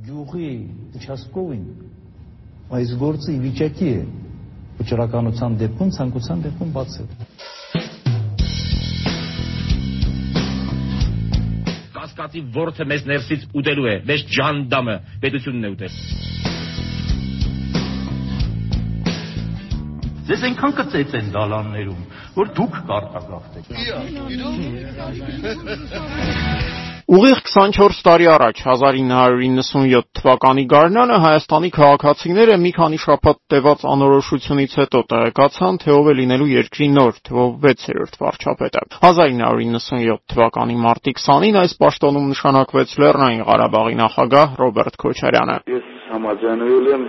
գյուղի участковին այս գործը իվիճակի է վճռականության դեպքում ցանկության դեպքում բացել կասկածի ворթը մեզ ներսից ուտելու է մեզ ջանդամը պետությունն է ուտել Ձեզ այնքան կծեց են դալաններում, որ դուք կարտագախտեք։ Իա, իրո՞ք։ Ուղիղ 24 տարի առաջ 1997 թվականի գարնանը Հայաստանի քաղաքացիները մի քանի շաբաթ տևած անորոշությունից հետո տեղեկացան, թե ով է լինելու երկրի նոր թվով 6-րդ վարչապետը։ 1997 թվականի մարտի 20-ին այս պաշտոնում նշանակվեց Լեռնային Ղարաբաղի նախագահ Ռոբերտ Քոչարյանը։ Ես համաձայնվել եմ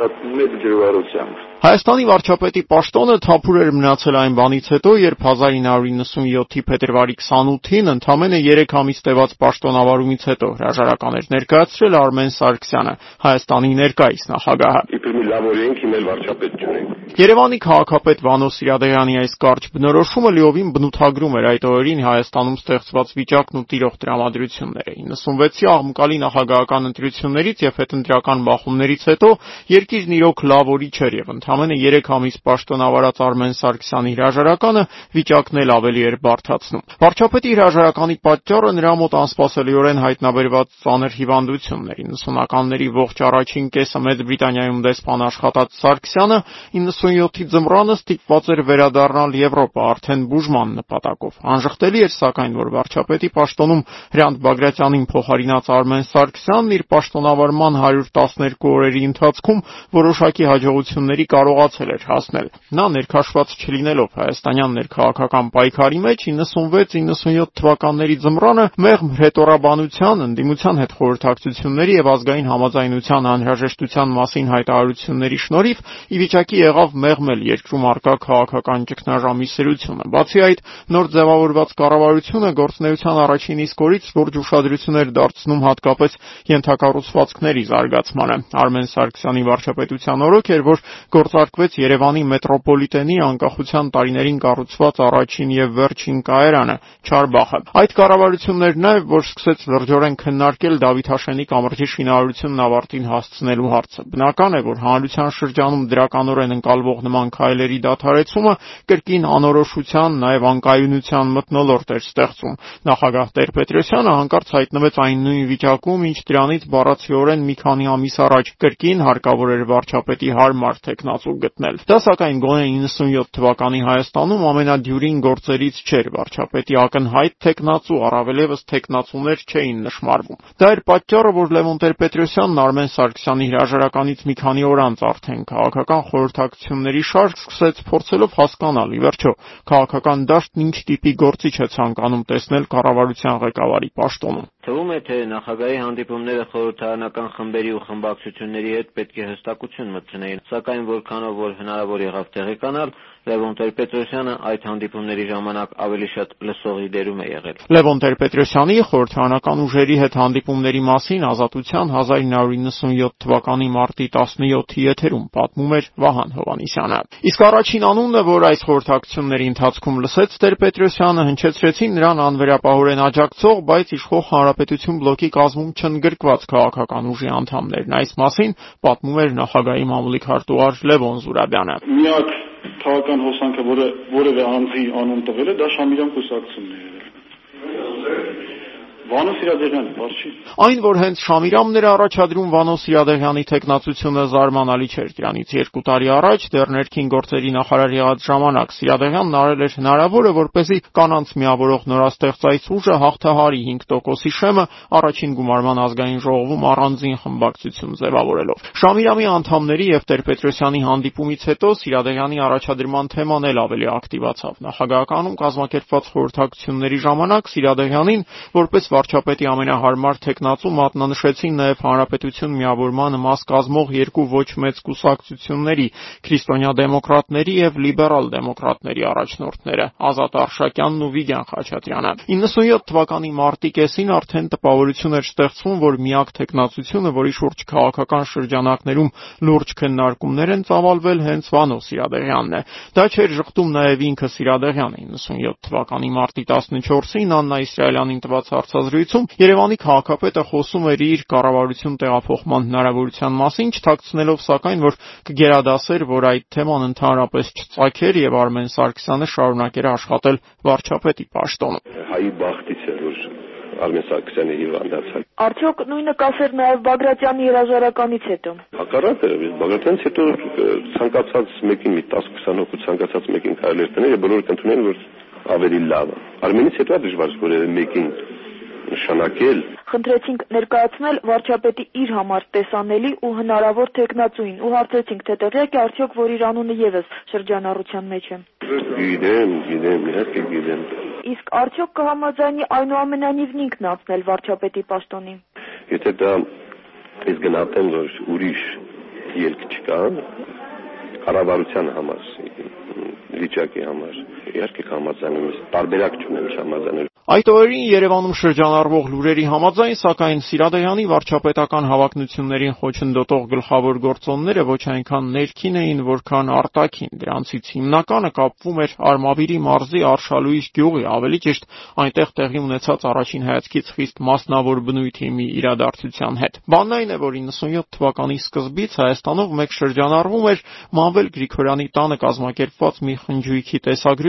շատ մեծ ջրվարությամբ Հայաստանի վարչապետի պաշտոնը թափուր էր մնացել այն բանից հետո, երբ 1997-ի փետրվարի 28-ին ընդամենը 3 ամիս տևած պաշտոնավարումից հետո հրաժարական էր ներկայացրել Արմեն Սարգսյանը, Հայաստանի ներկայիս նախագահը։ Իբր մի լավ օրենք հիմնել վարչապետ չունենք։ Երևանի քաղաքապետ Վանո Սիրադեղյանի այս կարճ բնորոշումը լիովին բնութագրում էր այդ օրերին Հայաստանում ստեղծված վիճակն ու տիրող տրամադրությունները։ 96-ի աղմկալի նախագահական ընտրություններից եւ հետընտրական բախումներից հետո երկիրն իրոք լավ օրի չէր եւ ընդամենը 3 ամիս պաշտոնավարած Արմեն Սարգսյանի հրաժարականը վիճակն էլ ավելի էր բարդացնում։ Վարչապետի հրաժարականի պատճառը նրա մոտ անսպասելիորեն հայտնաբերված ծանր հիվանդությունն էր։ 90-ականների ողջ առաջին կեսը Մեծ Բրիտանիայում դեսպան աշխատած Սարգսյանը 97-ի ձմռանը ստիպված էր վերադառնալ Եվրոպա արդեն բուժման նպատակով։ Անժխտելի էր սակայն, որ վարչապետի պաշտոնում Հրանտ Բագրատյանին փոխարինած Արմեն Սարգսյանն իր պաշտոնավարման 112 օրերի ընթացքում որոշակի հաջողությունների կարողացել էր հասնել։ Նա ներքաշված չլինելով հայաստանյան ներքաղաքական պայքարի մեջ 96-97 թվականների ձմռանը մեղմ հրետորաբանության, ընդդիմության հետ խորհրդակցությունների եւ ազգային համաձայնության անհրաժեշտության մասին հայտարարությունների շնորհիվ ի վիճակի եղավ մեղմել երկրում արկա քաղաքական ճգնաժամի սրությունը։ Բացի այդ, նոր ձևավորված կառավարությունը գործնեության առաջին իսկ օրից լուրջ ուշադրություն էր դարձնում հատկապես ենթակառուցվածքների զարգացմանը։ Արմեն Սարգսյանի վարչապետության օրոք էր, որ գործարկվեց Երևանի մետրոպոլիտենի անկախության տարիներին կառուցված առաջին եւ վերջին կայարանը՝ Չարբախը։ Այդ կառավարություններն նաև, որ սկսեց լրջորեն քննարկել Դավիթաշենի կամրջի շինարարությունն ավարտին հասցնելու հարցը։ Բնական է, որ հանրության շրջանում դրականորեն ընկալվող նման քայլերի դադարեցումը կրկին անորոշության, նաև անկայունության մթնոլորտ էր ստեղծում։ Նախագահ Տեր-Պետրոսյանը հանկարծ հայտնվեց այն նույն վիճակում, ինչ դրանից բառացիորեն մի քանի ամիս առաջ կրկին հարկավոր էր վարչապետի հարմար մնացուկ գտնել։ Դա սակայն գոնե 97 թվականի Հայաստանում ամենադյուրին գործերից չէր վարչապետի ակնհայտ տեխնացու առավելևս տեխնացուներ չէին նշмарվում։ Դա էր պատճառը, որ Լևոն Տեր-Պետրոսյանն Արմեն Սարգսյանի հրաժարականից մի քանի օր անց արդեն քաղաքական խորհրդակցությունների շարք սկսեց փորձելով հասկանալ ի վերջո քաղաքական դաշտն ինչ տիպի գործիչ է ցանկանում տեսնել կառավարության ղեկավարի պաշտոնում։ Թվում է թե նախագահի հանդիպումները խորհրդարանական խմբերի ու խմբակցությունների հետ պետք է հստակություն մտցնեին, սակայն որ որքանով որ հնարավոր եղավ տեղեկանալ, Լևոն Տեր-Պետրոսյանը այդ հանդիպումների ժամանակ ավելի շատ լսողի դերում է եղել։ Լևոն Տեր-Պետրոսյանի խորհրդարանական ուժերի հետ հանդիպումների մասին Ազատության 1997 թվականի մարտի 17-ի եթերում պատմում էր Վահան Հովանիսյանը։ Իսկ առաջին անունը, որ այս խորհրդակցությունների ընթացքում լսեց Տեր-Պետրոսյանը, հնչեցրեցին նրան անվերապահորեն աջակցող, բայց իշխող Հանրապետություն բլոկի կազմում չընդգրկված քաղաքական ուժի անդամներն։ Այս մասին պատմում էր նախագահի մամուլի քարտուղար Լևոն Զուրաբյանը։ Միակ քաղաքական հոսանքը, որը որևէ անձի անուն տվել է, դա Շամիրյան կուսակցությունն է եղել։ Վանո Սիրադեղյանը, բարձի։ Այն, որ հենց Շամիրամն էր առաջադրում Վանո Սիրադեղյանի տեխնացությունը զարմանալի չէր։ Դրանից երկու տարի առաջ դեռ ներքին գործերի նախարար եղած ժամանակ Սիրադեղյանն արել էր հնարավորը, որպեսզի կանանց միավորող նորաստեղծ այս ուժը հաղթահարի 5%-ի շեմը առաջին գումարման ազգային ժողովում առանձին խմբակցություն ձևավորելով։ Շամիրամի անդամների եւ Տեր-Պետրոսյանի հանդիպումից հետո Սիրադեղյանի առաջադրման թեման էլ ավելի ակտիվացավ։ Նախագահականում կազմակերպված խորհրդակցությունների ժամանակ Սիրադեղյանին որպես վարչապետի ամենահարմար տեխնացու մատնանշեցին նաև հանրապետություն միավորմանը մաս կազմող երկու ոչ մեծ կուսակցությունների՝ քրիստոնյա դեմոկրատների եւ լիբերալ դեմոկրատների առաջնորդները՝ Ազատ Արշակյանն ու Վիգեն Խաչատրյանը։ 97 թվականի մարտի կեսին արդեն տպավորություն էր ստեղծվում, որ միակ տեխնացությունը, որի շուրջ քաղաքական շրջանակներում լուրջ քննարկումներ են ծավալվել, հենց Վանո Սիրադեղյանն է։ Դա չէր շղթում նաև ինքը Սիրադեղյանը 97 թվականի մարտի 14-ին Աննա Իսրայելյանին տված հարցազրույցում հարցազրույցում Երևանի քաղաքապետը խոսում էր իր կառավարություն տեղափոխման հնարավորության մասին, չթաքցնելով սակայն, որ կգերադասեր, որ այդ թեման ընդհանրապես չծագեր եւ Արմեն Սարգսյանը շարունակեր աշխատել վարչապետի պաշտոնում։ Հայի բախտից է, որ Արմեն Սարգսյանը հիվանդացավ։ Արդյոք նույնը կասեր նաև Բագրատյանի հրաժարականից հետո։ Հակառակը, Բագրատյանից հետո ցանկացած մեկին մի 10-20 հոգու ցանկացած մեկին կարելի է տնել եւ բոլորը կընդունեն, որ ավելի լավ է։ Արմենից հետո է դժվար որևէ մեկին նշանակել։ Խնդրեցինք ներկայացնել վարչապետի իր համար տեսանելի ու հնարավոր տեխնացուին ու հարցեցինք, թե տեղյակ է արդյոք, որ իր անունը եւս շրջանառության մեջ է։ Գիտեմ, գիտեմ, իհարկե գիտեմ։ Իսկ արդյոք կհամաձայնի այնուամենայնիվ ինքն անցնել վարչապետի պաշտոնի։ Եթե դա ես գնահատեմ, որ ուրիշ ելք չկա, կառավարության համար, վիճակի համար, իհարկե կհամաձայնում եմ, տարբերակ չունեմ չհամաձայնել։ Այդ օրերին Երևանում շրջանառվող լուրերի համաձայն, սակայն Սիրադեղյանի վարչապետական հավակնություններին խոչընդոտող գլխավոր գործոնները ոչ այնքան ներքին էին, որքան արտաքին։ Դրանցից հիմնականը կապվում էր Արմավիրի մարզի Արշալույս գյուղի, ավելի ճիշտ այնտեղ տեղի ունեցած առաջին հայացքից խիստ մասնավոր բնույթի մի իրադարձության հետ։ Բանն այն է, որ 97 թվականի սկզբից Հայաստանով մեկ շրջանառվում էր Մանվել Գրիգորյանի տանը կազմակերպված մի խնջույքի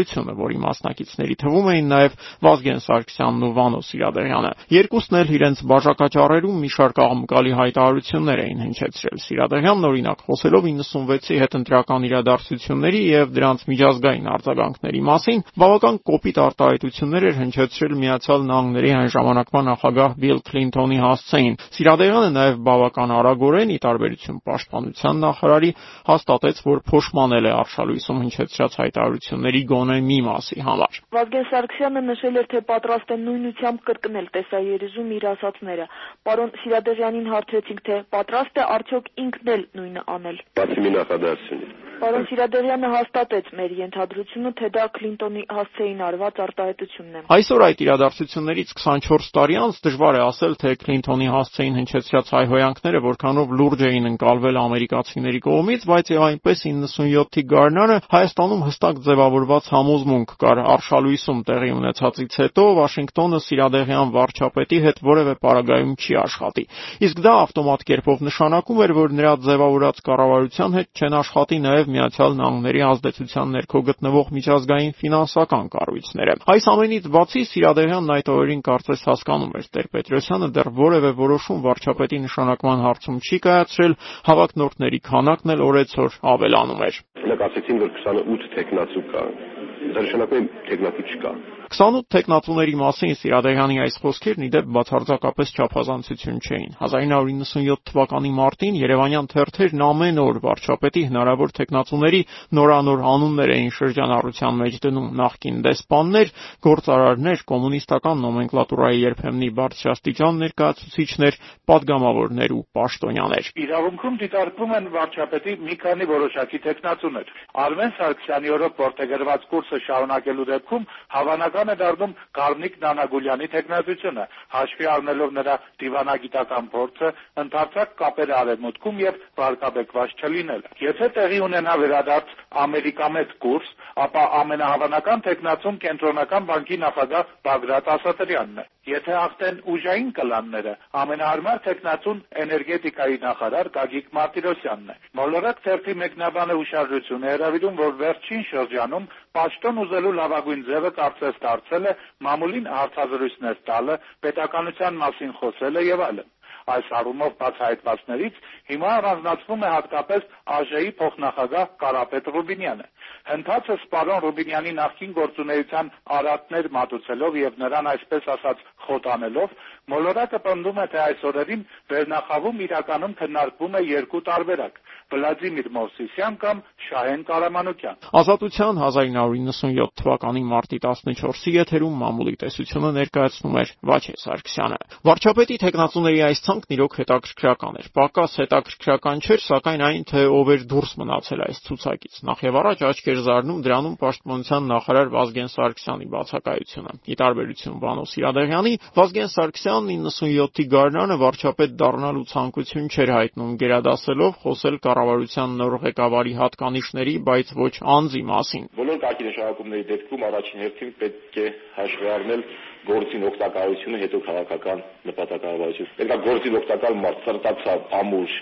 տեսագրությունը, որի մասնակիցների թվում էին նաև Վազգեն Սարգսյանն ու Վանո Սիրադեղյանը։ Երկուսն էլ իրենց բաժակաճառերում մի շարք աղմկալի հայտարարություններ էին հնչեցրել։ Սիրադեղյանն օրինակ խոսելով 96-ի հետընտրական իրադարձությունների եւ դրանց միջազգային արձագանքների մասին, բավական կոպիտ արտահայտություններ էր հնչեցրել Միացյալ Նահանգների այն ժամանակվա նախագահ Բիլ Քլինթոնի հասցեին։ Սիրադեղյանը նաեւ բավական արագորեն, ի տարբերություն պաշտպանության նախարարի, հաստատեց, որ փոշմանել է արշալույսում հնչեցրած հայտարարությունների գոնե մի մասի համար։ Վազգեն Սարգսյանը նշել էր, թե պատրաստ են նույնությամբ կրկնել տեսաերիզում իր ասածները։ Պարոն Սիրադեղյանին հարցրեցինք, թե պատրաստ է արդյոք ինքն էլ նույնը անել։ Բացի մի նախադասությունից Պարոն Սիրադեղյանը հաստատեց մեր ենթադրությունը, թե դա Քլինտոնի հասցեին արված արտահայտությունն է։ Այսօր այդ իրադարձություններից 24 տարի անց դժվար է ասել, թե Քլինտոնի հասցեին հնչեցրած հայհոյանքները որքանով լուրջ էին ընկալվել ամերիկացիների կողմից, բայց եւ այնպես 97-ի գարնանը Հայաստանում հստակ ձևավորված համոզմունք կար արշալույսում տեղի ունեցածից հետո Վաշինգտոնը Սիրադեղյան վարչապետի հետ որևէ պարագայում չի աշխատի։ Իսկ դա ավտոմատ կերպով նշանակում էր, որ նրա ձևավորած կառավարության հետ չեն աշխատի նաև Միացյալ Նահանգների ազդեցության ներքո գտնվող միջազգային ֆինանսական կառույցները։ Այս ամենից բացի Սիրադեղյանն այդ օրերին կարծես հասկանում էր Տեր-Պետրոսյանը դեռ որևէ որոշում վարչապետի նշանակման հարցում չի կայացրել, հավակնորդների քանակն էլ օրեցօր ավելանում էր։ Նկատեցին, որ 28 տեխնացու կա։ Դա նշանակում է տեխնացու չկա։ 28 տեխնատուների մասին Սիրադեյանի այս խոսքերն ի դեպ բացարձակապես չափազանցություն չէին։ 1997 թվականի մարտին Երևանյան թերթերն ամեն օր վարչապետի հնարավոր տեխնատուների նորանոր անուններ էին շրջանառության մեջ դնում՝ նախկին դեսպաններ, գործարարներ, կոմունիստական նոմենկլատուրայի երբեմնի բարձրաստիճան ներկայացուցիչներ, падգամավորներ ու պաշտոնյաներ։ Իրավունքում դիտարկվում են վարչապետի մի քանի որոշակի տեխնատուներ։ Արմեն Սարգսյանի օրոք որտեգրված կուրսը շարունակելու դեպքում հավանական բնական է դառնում Գառնիկ Նանագուլյանի տեխնատությունը, հաշվի առնելով նրա դիվանագիտական փորձը, ընդարձակ կապերը արևմուտքում եւ վարկաբեկված չլինելը։ Եթե տեղի ունենա վերադարձ ամերիկամետ կուրս, ապա ամենահավանական տեխնացում կենտրոնական բանկի նախագահ Բագրատ Ասատրյանն է։ Եթե հաղթեն ուժային կլանները, ամենահարմար տեխնացուն էներգետիկայի նախարար Գագիկ Մարտիրոսյանն է։ Մոլորակ թերթի մեկնաբանը ուշադրություն է հրավիրում, որ վերջին շրջանում պաշտոն ուզելու լավագույն ձևը կարծես դարձել է մամուլին հարցազրույցներ տալը, պետականության մասին խոսելը եւ այլն։ Այս առումով բացահայտվածներից հիմա առանձնացվում է հատկապես ԱԺ-ի փոխնախագահ Կարապետ Ռուբինյանը։ Հնդածը Սպարոն Ռուբինյանի նախկին գործունեության արատներ մատուցելով եւ նրան այսպես ասած խոտանելով, մոլորակը պնդում է, թե այս օրերին վերնախավում իրականում քննարկվում է երկու տարբերակ՝ Վլադիմիր Մովսիսյան կամ Շահեն Կարամանոկյան։ Ազատության 1997 թվականի մարտի 14-ի եթերում մամուլի տեսությունը ներկայացնում էր Վաչե Սարգսյանը։ Վարչապետի տեխնացուների այս ցանկն իրոք հետաքրքրական էր։ Պակաս հետաքրքրական չէր, սակայն այն, թե ով էր դուրս մնացել այս ցուցակից։ Նախ եւ առաջ աչք էր զարնում դրանում պաշտպանության նախարար Վազգեն Սարգսյանի բացակայությունը։ Ի տարբերություն Վանո Սիրադեղյանի, Վազգեն Սարգսյանն 97-ի գարնանը վարչապետ դառնալու ցանկություն չէր հայտնում, գերադասելով խոսել կառավարության նոր ղեկավարի հատկանիշների, բայց ոչ անձի մասին։ Բոլոր կարգի նշանակումների դեպքում առաջին հերթին պետք է հաշվի առնել գործին օգտակարությունը հետո քաղաքական նպատակահարություն։ Պետք է գործին օգտակար մարդ, սրտացավ, ամուր,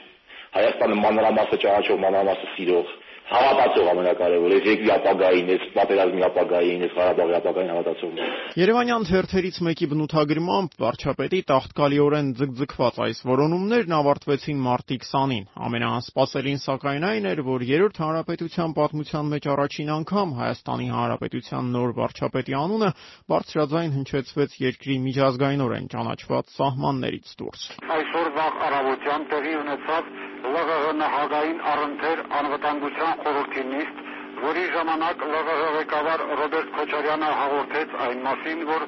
Հայաստանը մանրամասը ճանաչող, մանրամասը սիրող, հավատացող ամենակարևորը, այս երկրի ապագային, այս պատերազմի ապագային, այս Ղարաբաղի ապագային հավատացող։ Երևանյան թերթերից մեկի բնութագրմամբ վարչապետի տաղտկալիորեն ձգձգված այս որոնումներն ավարտվեցին մարտի 20-ին։ Ամենաանսպասելին սակայն այն էր, որ երրորդ հանրապետության պատմության մեջ առաջին անգամ Հայաստանի Հանրապետության նոր վարչապետի անունը բարձրաձայն հնչեցվեց երկրի միջազգայինորեն ճանաչված սահմաններից դուրս։ Այսօր վաղ առավոտյան տեղի ունեցավ ԼՂՀ նախագահային առընթեր անվտանգության խորհրդի նիստ, որի ժամանակ ԼՂՀ ղեկավար Ռոբերտ Քոչարյանը հաղորդեց այն մասին, որ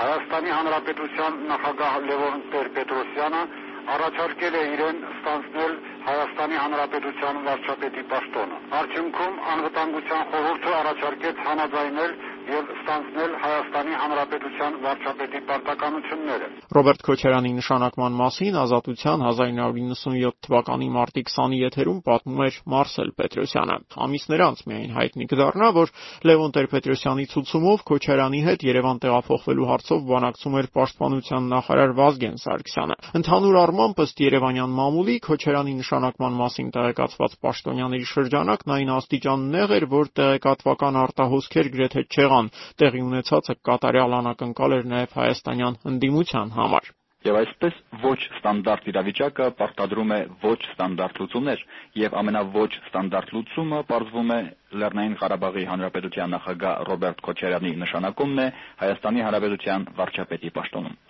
Հայաստանի Հանրապետության նախագահ Լևոն Տեր-Պետրոսյանը առաջարկել է իրեն ստանձնել Հայաստանի Հանրապետության վարչապետի պաշտոնը։ Արդյունքում անվտանգության խորհուրդը առաջարկեց համաձայնել եւ ստանձնել Հայաստանի Հանրապետության վարչապետի պարտականությունները։ Ռոբերտ Քոչարյանի նշանակման մասին Ազատության 1997 թվականի մարտի 20-ի եթերում պատմում էր Մարսել Պետրոսյանը։ Ամիսներ անց միայն հայտնի կդառնա, որ Լևոն Տեր-Պետրոսյանի ցուցումով Քոչարյանի հետ Երևան տեղափոխվելու հարցով բանակցում էր Պաշտպանության նախարար Վազգեն Սարգսյանը։ Ընդհանուր առմամբ ըստ Երևանյան մամուլի Քոչարյանի նշանակման մասին տեղեկացված պաշտոնյաների շրջանակն այն աստիճան նեղ էր, որ տեղեկատվական արտահոսքեր գրեթե չեղան Երևան տեղի ունեցածը կատարյալ անակնկալ էր նաև հայաստանյան ընդդիմության համար։ Եվ այսպես ոչ ստանդարտ իրավիճակը պարտադրում է ոչ ստանդարտ լուծումներ, եւ ամենավոչ ստանդարտ լուծումը պարզվում է Լեռնային Ղարաբաղի Հանրապետության նախագահ Ռոբերտ Քոչարյանի նշանակումն է Հայաստանի Հանրապետության վարչապետի պաշտոնում։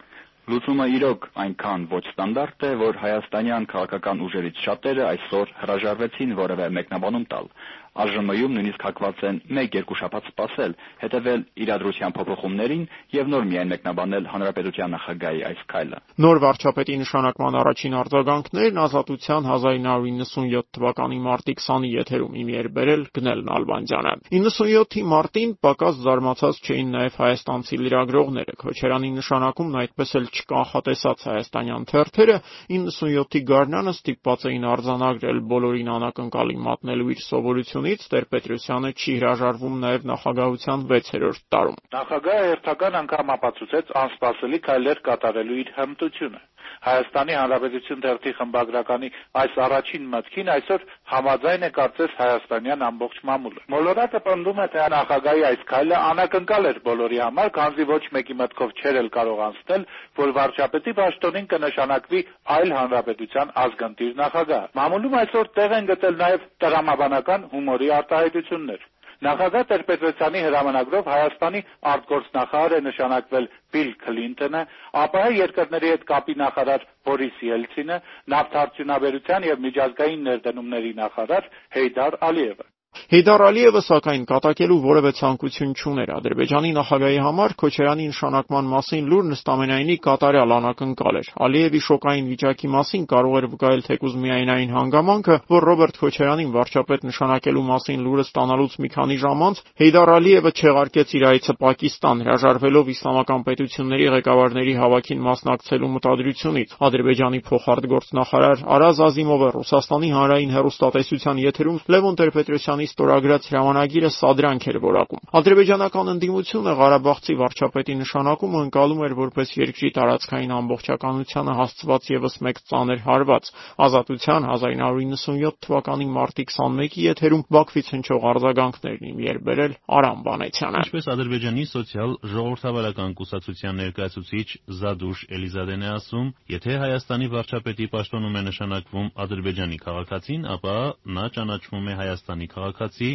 Լուծումը իրոք այնքան ոչ ստանդարտ է, որ հայաստանյան քաղաքական ուժերից շատերը այսօր հրաժարվեցին որևէ մեկնաբանում տալ, ԱԺՄ-ում նույնիսկ հակված են 1-2 շաբաթ սպասել, հետևել իրադրության փոփոխումներին եւ նոր միայն մեկնաբանել հանրապետության նախագահի այս քայլը։ Նոր վարչապետի նշանակման առաջին արձագանքներն ազատության 1997 թվականի մարտի 20-ի եթերում իմի էր բերել Գնել Նալբանդյանը։ 97-ի մարտին պակաս զարմացած չէին նաեւ հայաստանցի լրագրողները։ Քոչարյանի նշանակումն այդպես էլ չկանխատեսած հայաստանյան թերթերը 97-ի գարնանը ստիպված էին արձանագրել բոլորին անակնկալի մատնելու իր սովորություն կառավարությունից Տեր-Պետրոսյանը չի հրաժարվում նաև նախագահության 6-րդ տարում։ Նախագահը հերթական անգամ ապացուցեց անսպասելի քայլեր կատարելու իր հմտությունը։ Հայաստանի Հանրապետություն թերթի խմբագրականի այս առաջին մտքին այսօր համաձայն է կարծես հայաստանյան ամբողջ մամուլը։ Մոլորակը պնդում է, թե նախագահի այս քայլը անակնկալ էր բոլորի համար, քանզի ոչ մեկի մտքով չէր էլ կարող անցնել, որ վարչապետի պաշտոնին կնշանակվի այլ հանրապետության ազգընտիր նախագահ։ Մամուլում այսօր տեղ են գտել նաև տրամաբանական հումորի արտահայտություններ։ Նախագահ Տեր-Պետրոսյանի հրամանագրով Հայաստանի արտգործնախարար է նշանակվել Բիլ Քլինտոնը, ԱՊՀ երկրների հետ կապի նախարար Բորիս Ելցինը, նավթարդյունաբերության եւ միջազգային ներդնումների նախարար Հեյդար Ալիևը։ Հեյդար Ալիևը, սակայն, կատակելու որևէ ցանկություն չուներ Ադրբեջանի նախագահի համար Քոչարյանի նշանակման մասին լուրն ըստամենայնի կատարյալ անակնկալ էր։ Ալիևի շոկային վիճակի մասին կարող էր վկայել թեկուզ միայն այն հանգամանքը, որ Ռոբերտ Քոչարյանին վարչապետ նշանակելու մասին լուրը ստանալուց մի քանի ժամ անց Հեյդար Ալիևը չեղարկեց իր այցը Պակիստան, հրաժարվելով իսլամական պետությունների ղեկավարների հավաքին մասնակցելու մտադրությունից։ Ադրբեջանի փոխարտգործնախարար Արազ Ազիմովը Ռուսաստանի հանրային հեռուստատեսության եթերում Լևոն Տեր-Պետրոսյանի ստորագրած հրամանագիրը սադրանք էր որակում։ Ադրբեջանական ընդդիմությունը Ղարաբաղցի վարչապետի նշանակումը ընկալում էր որպես երկրի տարածքային ամբողջականությանը հասցված եւս մեկ ծանր հարված։ Ազատության 1997 թվականի մարտի 21-ի եթերում Բաքվից հնչող արձագանքներն իմ երբերել Արամ Բանեցյանը։ Ինչպես Ադրբեջանի սոցիալ ժողովրդավարական կուսակցության ներկայացուցիչ Զադուշ Էլիզադեն է ասում, եթե Հայաստանի վարչապետի պաշտոնում է նշանակվում Ադրբեջանի քաղաքացին, ապա նա ճանաչվում է Հայաստանի քաղաքացի քաղաքացի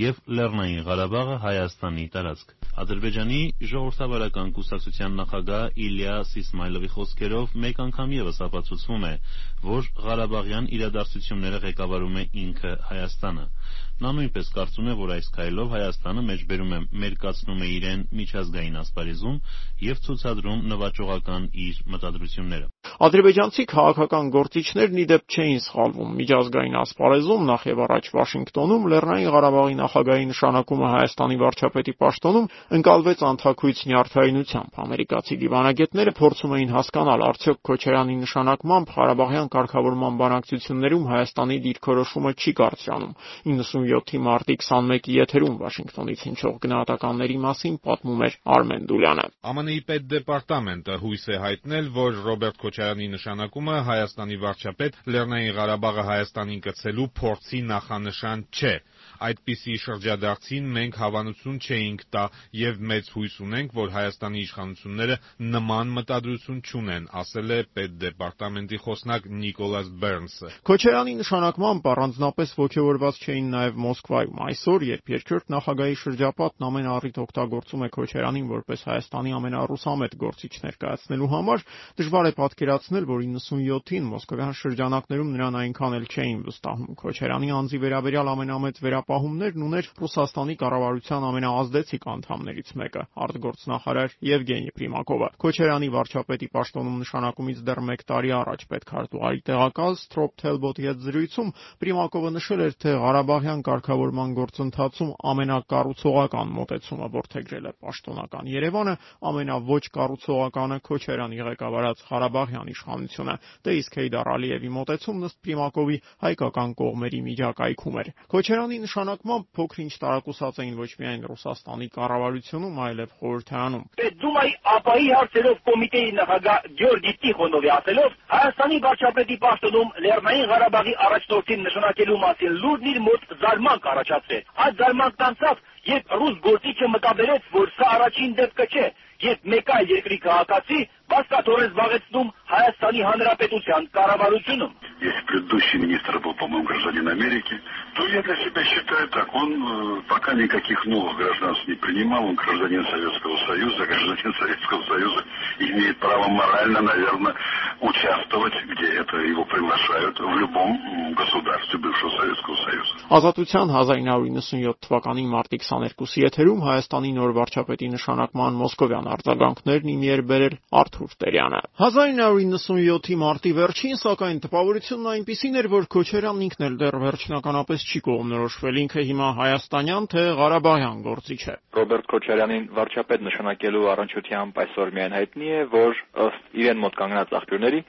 և Լեռնային Ղարաբաղը Հայաստանի տարածք։ Ադրբեջանի ժողովրդավարական կուսակցության նախագահ Իլիաս Իսմայլովի խոսքերով մեկ անգամ ևս ապացուցվում է, որ ղարաբաղյան իրադարձությունները ղեկավարում է ինքը Հայաստանը։ Նա նույնպես կարծում է, որ այս քայլով Հայաստանը մեջբերում է մերկացնում է իրեն միջազգային ասպարեզում և ցուցադրում նվաճողական իր մտադրությունները։ Ադրբեջանցի քաղաքական գործիչներն ի դեպ չէին սխալվում։ Միջազգային ասպարեզում նախ եւ առաջ Վաշինգտոնում Լեռնային Ղարաբաղի նախագահի նշանակումը Հայաստանի վարչապետի պաշտոնում ընկալվեց անթաքույց նյարդայնությամբ։ Ամերիկացի դիվանագետները փորձում էին հասկանալ, արդյոք Քոչարյանի նշանակմամբ Ղարաբաղյան կարգավորման բանակցություններում Հայաստանի դիրքորոշումը չի կարճանում։ 97-ի մարտի 21-ի եթերում Վաշինգտոնից հնչող գնահատականների մասին պատմում էր Արմեն Դուլյանը։ ԱՄՆ-ի պետդեպարտամենտը հույս է հայտնել, որ Ռոբերտ Քոչարյանի նշանակումը Հայաստանի վարչապետ Լեռնային Ղարաբաղը Հայաստանին կցելու փորձի նախանշան չէ։ Այդպիսի շրջադարձին մենք հավանություն չէինք տա եւ մեծ հույս ունենք, որ Հայաստանի իշխանությունները նման մտադրություն չունեն, ասել է պետդեպարտամենտի խոսնակ Նիկոլաս Բերնսը։ Քոչարյանի նշանակմամբ առանձնապես ողջավորված չէին նաեւ Մոսկվայում։ Այսօր, երբ երկրորդ նախագահի շրջապատն ամեն առիթ օգտագործում է Քոչարյանին որպես Հայաստանի ամենառուսամետ գործիչ ներկայացնելու համար, դժվար է պատկերացնել, որ 97-ին մոսկովյան շրջանակներում նրան այնքան էլ չէին վստահում։ Քոչարյանի անձի վերաբերյալ ամենամեծ վերապահումներն ուներ Ռուսաստանի կառավարության ամենաազդեցիկ անդամներից մեկը՝ արտգործնախարար Եվգենի Պրիմակովը։ Քոչարյանի վարչապետի պաշտոնում նշանակումից դեռ 1 տարի առաջ պետքարտուղարի տեղակալ Սթրոփ Թելբոտի հետ զրույցում Պրիմակովը նշել էր, թե Ղարաբաղյան կարգավորման գործընթացում ամենակառուցողական մոտեցումը որդեգրել է պաշտոնական Երևանը, ամենավոչ կառուցողականը Քոչարյանի ղեկավարած Ղարաբաղյան իշխանությունը։ Դե իսկ Հեյդար Ալիևի մոտեցումն ըստ Պրիմակովի հայկական կողմերի միջակայքում էր։ Քոչարյանի նշանակմամբ փոքր-ինչ տարակուսած էին ոչ միայն Ռուսաստանի կառավարությունում, այլև խորհրդարանում։ Պետդումայի ԱՊԱ-ի հարցերով կոմիտեի նախագահ Գյորգի Տիխոնովի ասելով, Հայաստանի վարչապետի պաշտոնում Լեռնային Ղարաբաղի առաջնորդին նշանակելու մասին լուրն իր մոտ զարմանք առաջացրեց։ Այդ զարմանքն անցավ, երբ ռուս գործիչը մտաբերեց, որ սա առաջին դեպքը չէ, երբ մեկ այլ երկրի քաղաքացի բացկաթորեն զբաղեցնում Հայաստանի Հանրապետության կառավարությունում։ Если предыдущий министр был, по-моему, гражданин Америки, то я для себя считаю так. Он э, пока никаких новых гражданств не принимал. Он гражданин Советского Союза. Гражданин Советского Союза имеет право морально, наверное, участвовать, где это его приглашают, в любом государстве бывшего Советского Союза. Ազատության 1997 թվականի մարտի 22-ի եթերում Հայաստանի նոր վարչապետի նշանակման մոսկովյան արձագանքներն իմ երբերել Արթուր Տերյանը։ 1997-ի մարտի վերջին, սակայն տպավորությունն այնպիսին էր, որ Քոչարյանն ինքն էլ դեռ վերջնականապես չի կողմնորոշվել։ Ինքը հիմա հայաստանյան թե Ղարաբաղյան գործիչ է։ Ռոբերտ Քոչարյանին վարչապետ նշանակելու առնչությամբ այսօր միայն հայտնի է, որ ըստ իրեն մոտ կանգնած աղբյուրների,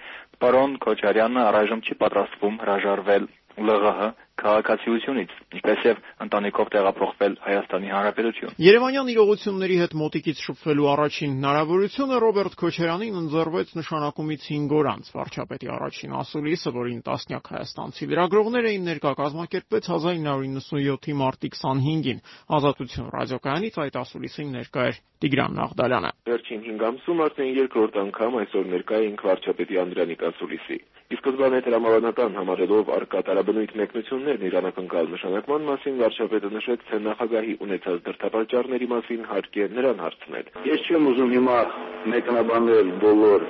պարոն Քոչարյանը առայժմ չի պատրաստվում հրաժարվել ԼՂՀ քաղաքացիությունից, ինչպես եւ ընտանիքով տեղափոխվել Հայաստանի Հանրապետություն։ Երևանյան իրողությունների հետ մոտիկից շփվելու առաջին հնարավորությունը Ռոբերտ Քոչարյանին ընձեռվեց նշանակումից 5 օր անց վարչապետի առաջին ասուլիսը, որին տասնյակ հայաստանցի լրագրողներ էին ներկա կազմակերպեց 1997-ի մարտի 25-ին։ Ազատություն ռադիոկայանից այդ ասուլիսին ներկա էր Տիգրան Նաղդալյանը։ Վերջին 5 ամսում արդեն երկրորդ անգամ այսօր ներկա էինք վարչապետի Անդրանիկ ասուլիսի։ Ի սկզբանե տրամաբանական համարելով արկա տարաբնույթ մեկնություններն իրանակնկալ նշանակման մասին վարչապետը նշեց, թե նախագահի ունեցած դրդապատճառների մասին հարկ է նրան հարցնել։ Ես չեմ ուզում հիմա մեկնաբանել բոլոր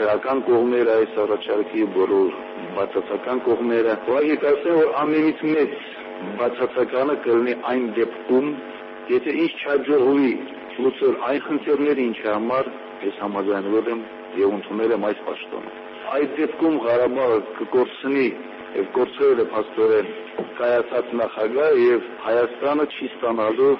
դրական կողմերը այս առաջարկի, բոլոր բացասական կողմերը։ Ուղղակի կարծեմ, որ ամենից մեծ բացասականը կլինի այն դեպքում, եթե ինչ չաջողվի լուծել այն խնդիրները, ինչի համար ես համաձայնվել եմ եւ ընդունել եմ այս պաշտոնը այդ դեպքում Ղարաբաղը կկորցնի եւ կորցրել է փաստորեն կայացած նախագահ եւ Հայաստանը չի ստանալու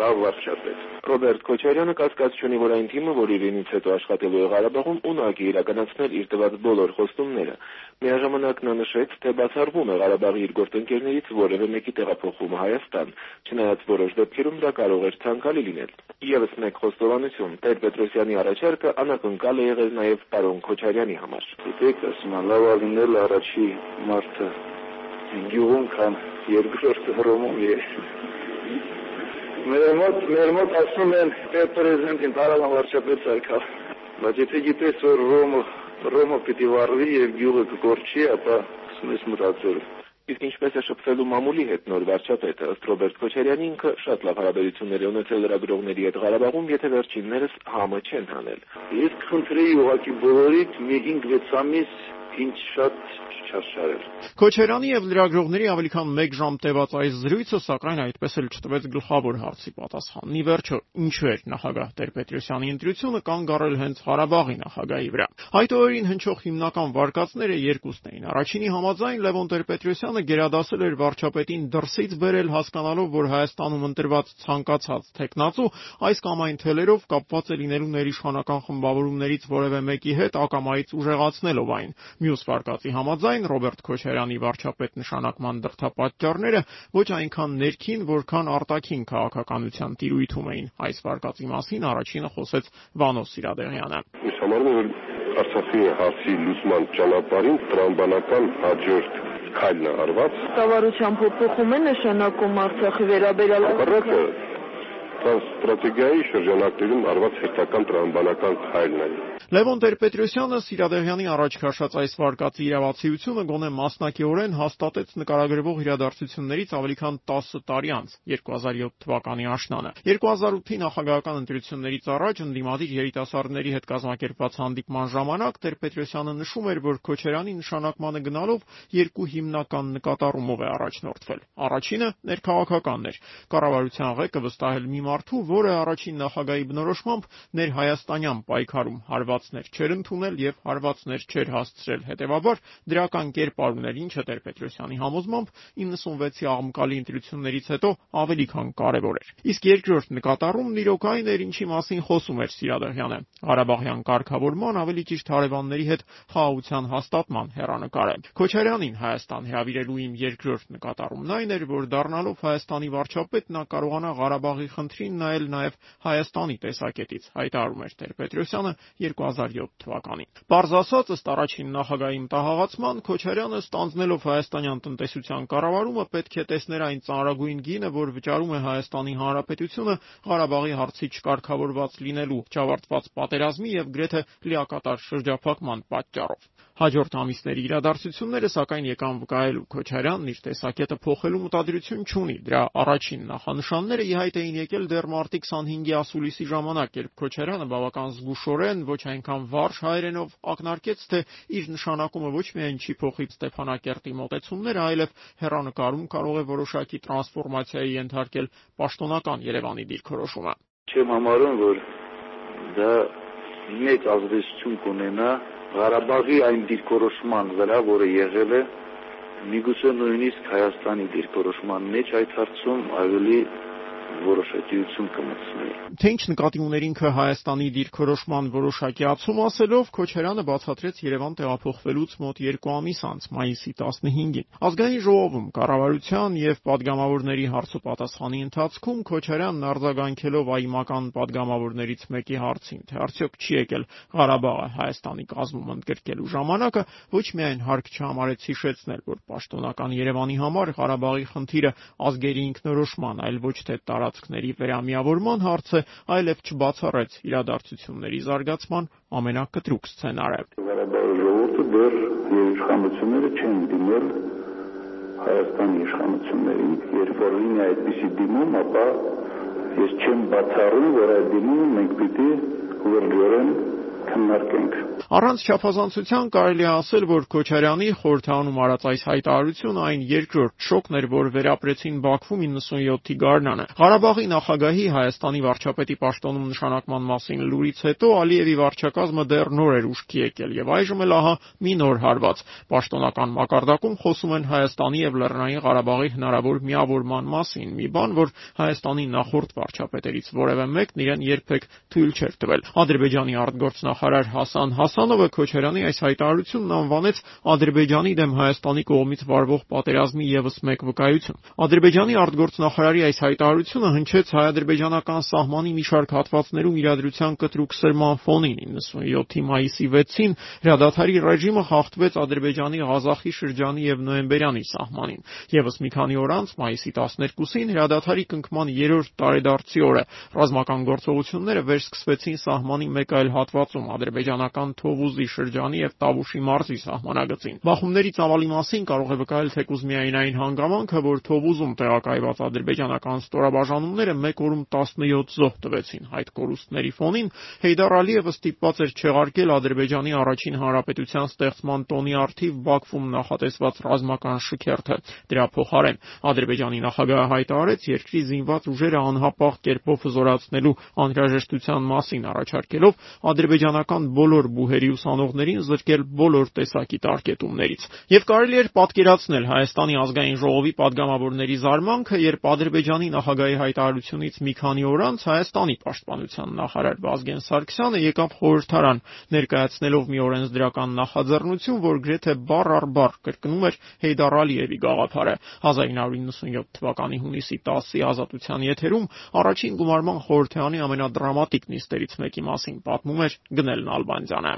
լավ վարչապետ։ Ռոբերտ Քոչարյանը կասկած չունի, որ այն թիմը, որ իրենից հետո աշխատելու է Ղարաբաղում, ունակ է իրականացնել իր տված բոլոր խոստումները։ Միաժամանակ նա նշեց, թե բացառվում է Ղարաբաղի իր գործընկերներից որևէ մեկի տեղափոխումը Հայաստան, չնայած որոշ դեպքերում դա կարող էր ցանկալի լինել։ Եվս մեկ խոստովանություն. Տեր-Պետրոսյանի առաջարկը անակնկալ է եղել նաև պարոն Քոչարյանի համար։ Գիտեք, ասում են, լավ ալինել առաջի մարդը գյուղում քան երկրորդը հռոմում է։ Մեր մոտ մեր մոտ ասում են պետ-պրեզիդենտին տարավան վարչապետ արկալ։ Բայց եթե գիտես որ Ռոմը Ռոմը պիտի վառվի եւ գյուղը կկորչի, ապա սկսես մտածել Իսկ ինչպես է շփվելու մամուլի հետ նոր վարչապետը, ըստ Ռոբերտ Քոչարյանի ինքը շատ լավ հարաբերություններ է ունեցել լրագրողների հետ Ղարաբաղում, եթե վերջիններս համը չեն հանել։ Ես կխնդրեի ուղղակի բոլորիդ մի 5-6 ամիս ինչ շատ չչարչարել։ Քոչարյանի եւ լրագրողների ավելի քան 1 ժամ տևած այս զրույցը սակայն այդպես էլ չտվեց գլխավոր հարցի պատասխանն։ Ի վերջո, ինչու էր նախագահ Տեր-Պետրոսյանի ընտրությունը կանգ առել հենց Ղարաբաղի նախագահի վրա։ օրերին հնչող հիմնական վարկածները երկուսն էին։ Առաջինի համաձայն Լևոն Տեր-Պետրոսյանը գերադասել էր վարչապետին դրսից բերել հասկանալով, որ Հայաստանում ընտրված ցանկացած տեխնացու այս կամ այն թելերով կապված է լինելու ներիշխանական խմբավորումներից որևէ մեկի հետ ակամայից ուժեղացնելով այն։ Մյուս վարկածի համաձայն Ռոբերտ Քոչարյանի վարչապետ նշանակման դրդապատճառները ոչ այնքան ներքին, որքան արտաքին քաղաքականության տիրույթում էին։ Այս վարկածի մասին առաջինը խոսեց Վանո Սիրադեղյանը։ Ես համարում եմ, Արցախի հարցի լուսման ճանապարհին տրամբանական հաջորդ քայլն է արված։ Կառավարության փոփոխում է նշանակում Արցախի վերաբերյալ։ Կռակը ստրատեգիայի շրջանակներում արված հերթական տրամաբանական քայլն է։ Լևոն Տեր-Պետրոսյանը Սիրադեղյանի առաջ քաշած այս վարկածի իրավացիությունը գոնե մասնակիորեն հաստատեց նկարագրվող իրադարձություններից ավելի քան 10 տարի անց 2007 թվականի աշնանը 2008-ի նախագահական ընտրություններից առաջ ընդդիմադիր երիտասարդների հետ կազմակերպված հանդիպման ժամանակ Տեր-Պետրոսյանը նշում էր, որ Քոչարյանի նշանակմանը գնալով երկու հիմնական նկատառումով է առաջնորդվել։ Առաջինը ներքաղաքականն էր։ Կառավարության ղեկը վստահել մի մարդու, որը առաջին նախագահի բնորոշմամբ ներհայաստանյան պայքարում հարվածներ չէր ընդունել եւ հարվածներ չէր հասցրել։ Հետևաբար դրական կերպար ուներ, ինչը Տեր-Պետրոսյանի համոզմամբ 96-ի աղմկալի ընտրություններից հետո ավելի քան կարևոր էր։ Իսկ երկրորդ նկատառումն իրոք այն էր, ինչի մասին խոսում էր Սիրադեղյանը։ Ղարաբաղյան կարգավորման ավելի ճիշտ հարևանների հետ խաղաղության հաստատման հերանեկարը։ Քոչարյանին Հայաստան հրավիրելու իմ երկրորդ նկատառումն այն էր, որ դառնալով Հայաստանի վարչապետ նա կարողանա Ղարաբաղի խնդրին նայել նաև Հայաստանի տեսակետից, հայտարարում էր Տեր-Պետրոսյանը 2007 թվականին։ Պարզ ասած, ըստ առաջին նախագահի մտահղացման, Քոչարյանը ստանձնելով հայաստանյան տնտեսության կառավարումը պետք է տեսներ այն ծանրագույն գինը, որ վճարում է Հայաստանի Հանրապետությունը Ղարաբաղի հարցի չկարգավորված լինելու, չավարտված պատերազմի եւ գրեթե լիակատար շրջափակման պատճառով։ Հաջորդ ամիսների իրադարձությունները սակայն եկան վկայելու Քոչարյանն իր տեսակետը փոխելու մտադրություն չունի։ Դրա առաջին նախանշանները ի հայտ էին եկել դեռ մարտի 25-ի ասուլիսի ժամանակ, երբ Քոչարյանը բավական զգուշորեն, ոչ այնքան վարժ հայերենով ակնարկեց, թե իր նշանակումը ոչ միայն չի փոխի Ստեփանակերտի մոտեցումները, այլև հերանեկարում կարող է որոշակի տրանսֆորմացիայի ենթարկել պաշտոնական Երևանի դիրքորոշումը։ Չեմ համարում, որ դա մեծ ազդեցություն կունենա Ղարաբաղի այն դիրքորոշման վրա, որը եղել է միգուցե նույնիսկ Հայաստանի դիրքորոշման մեջ այդ հարցում ավելի որոշ հետիություն կմտցնի։ Թե ինչ նկատի ուներ ինքը Հայաստանի դիրքորոշման որոշակիացում ասելով Քոչարյանը բացատրեց Երևան տեղափոխվելուց մոտ 2 ամիս անց մայիսի 15-ին։ Ազգային ժողովում կառավարության եւ падգամավորների հարցոպատասխանի ընթացքում Քոչարյանն արձագանքելով այմական падգամավորներից մեկի հարցին, թե արդյոք չի եկել Ղարաբաղը Հայաստանի կազմում ընդգրկելու ժամանակը, ոչ միայն հարկ չհամարեց հիշեցնել, որ պաշտոնական Երևանի համար Ղարաբաղի խնդիրը ազգերի ինքնորոշման, այլ ոչ թե տարածքների վերամիավորման հարցը, այլև չբացառեց իրադարձությունների զարգացման ամենակտրուկ սցենարը։ Ղարաբաղի ժողովուրդը դեռ իշխանությունները չեն դիմել Հայաստանի իշխանություններին, երբ որ լինի այդպիսի դիմում, ապա ես չեմ բացառում, որ այդ դիմումը մենք պիտի ուղղորեն քննարկենք։ Առանց չափազանցության կարելի է ասել, որ Քոչարյանի խորհրդանում արած այս հայտարարությունը այն երկրորդ շոկն էր, որ վերապրեցին Բաքվում 97-ի գարնանը։ Ղարաբաղի նախագահի Հայաստանի վարչապետի պաշտոնում նշանակման մասին լուրից հետո Ալիևի վարչակազմը դեռ նոր էր ուշքի եկել եւ այժմ էլ ահա մի նոր հարված։ Պաշտոնական մակարդակում խոսում են Հայաստանի եւ Լեռնային Ղարաբաղի հնարավոր միավորման մասին, մի բան, որ Հայաստանի նախորդ վարչապետերից որևէ մեկն իրեն երբեք թույլ չէր տվել։ Ադրբեջանի արտգործնախարար նախարար Հասան Հասանովը Քոչարյանի այս հայտարարությունն անվանեց Ադրբեջանի դեմ Հայաստանի կողմից վարվող պատերազմի եւս մեկ վկայություն։ Ադրբեջանի արտգործնախարարի այս հայտարարությունը հնչեց հայ-ադրբեջանական սահմանի մի շարք հատվածներում իրադրության կտրուկ սրման ֆոնին 97-ի մայիսի 6-ին հրադադարի ռեժիմը խախտվեց Ադրբեջանի Ղազախի շրջանի եւ Նոյեմբերյանի սահմանին։ Եվս մի քանի օր անց մայիսի 12-ին հրադադարի կնքման 3-րդ տարեդարձի օրը ռազմական գործողությունները վերսկսվեցին սահմանի մեկ այլ հատվածում վերածում ադրբեջանական Թովուզի շրջանի եւ Տավուշի մարզի սահմանագծին։ Բախումների ծավալի մասին կարող է վկայել թեկուզ միայն այն հանգամանքը, որ Թովուզում տեղակայված ադրբեջանական ստորաբաժանումները մեկ օրում 17 զոհ տվեցին։ Այդ կորուստների ֆոնին Հեյդար Ալիևը ստիպված էր չեղարկել Ադրբեջանի առաջին հանրապետության ստեղծման տոնի արդիվ Բաքվում նախատեսված ռազմական շքերթը։ Դրա փոխարեն Ադրբեջանի նախագահը հայտարարեց երկրի զինված ուժերը անհապաղ կերպով հզորացնելու անհրաժեշտության մասին առաջարկելով ադրբեջանական բոլոր բուհերի ուսանողներին զրկել բոլոր տեսակի տարգետումներից։ Եվ կարելի էր պատկերացնել Հայաստանի ազգային ժողովի падգամավորների զարմանքը, երբ Ադրբեջանի նախագահի հայտարարությունից մի քանի օր անց Հայաստանի պաշտպանության նախարար Վազգեն Սարգսյանը եկավ խորհրդարան, ներկայացնելով մի օրենսդրական նախաձեռնություն, որ գրեթե բառ առ բառ կրկնում էր Հեյդար Ալիևի գաղափարը 1997 թվականի հունիսի 10-ի ազատության եթերում առաջին գումարման խորհրդարանի ամենադրամատիկ նիստերից մեկի մասին պատմում էր Գնել Նալբանդյանը։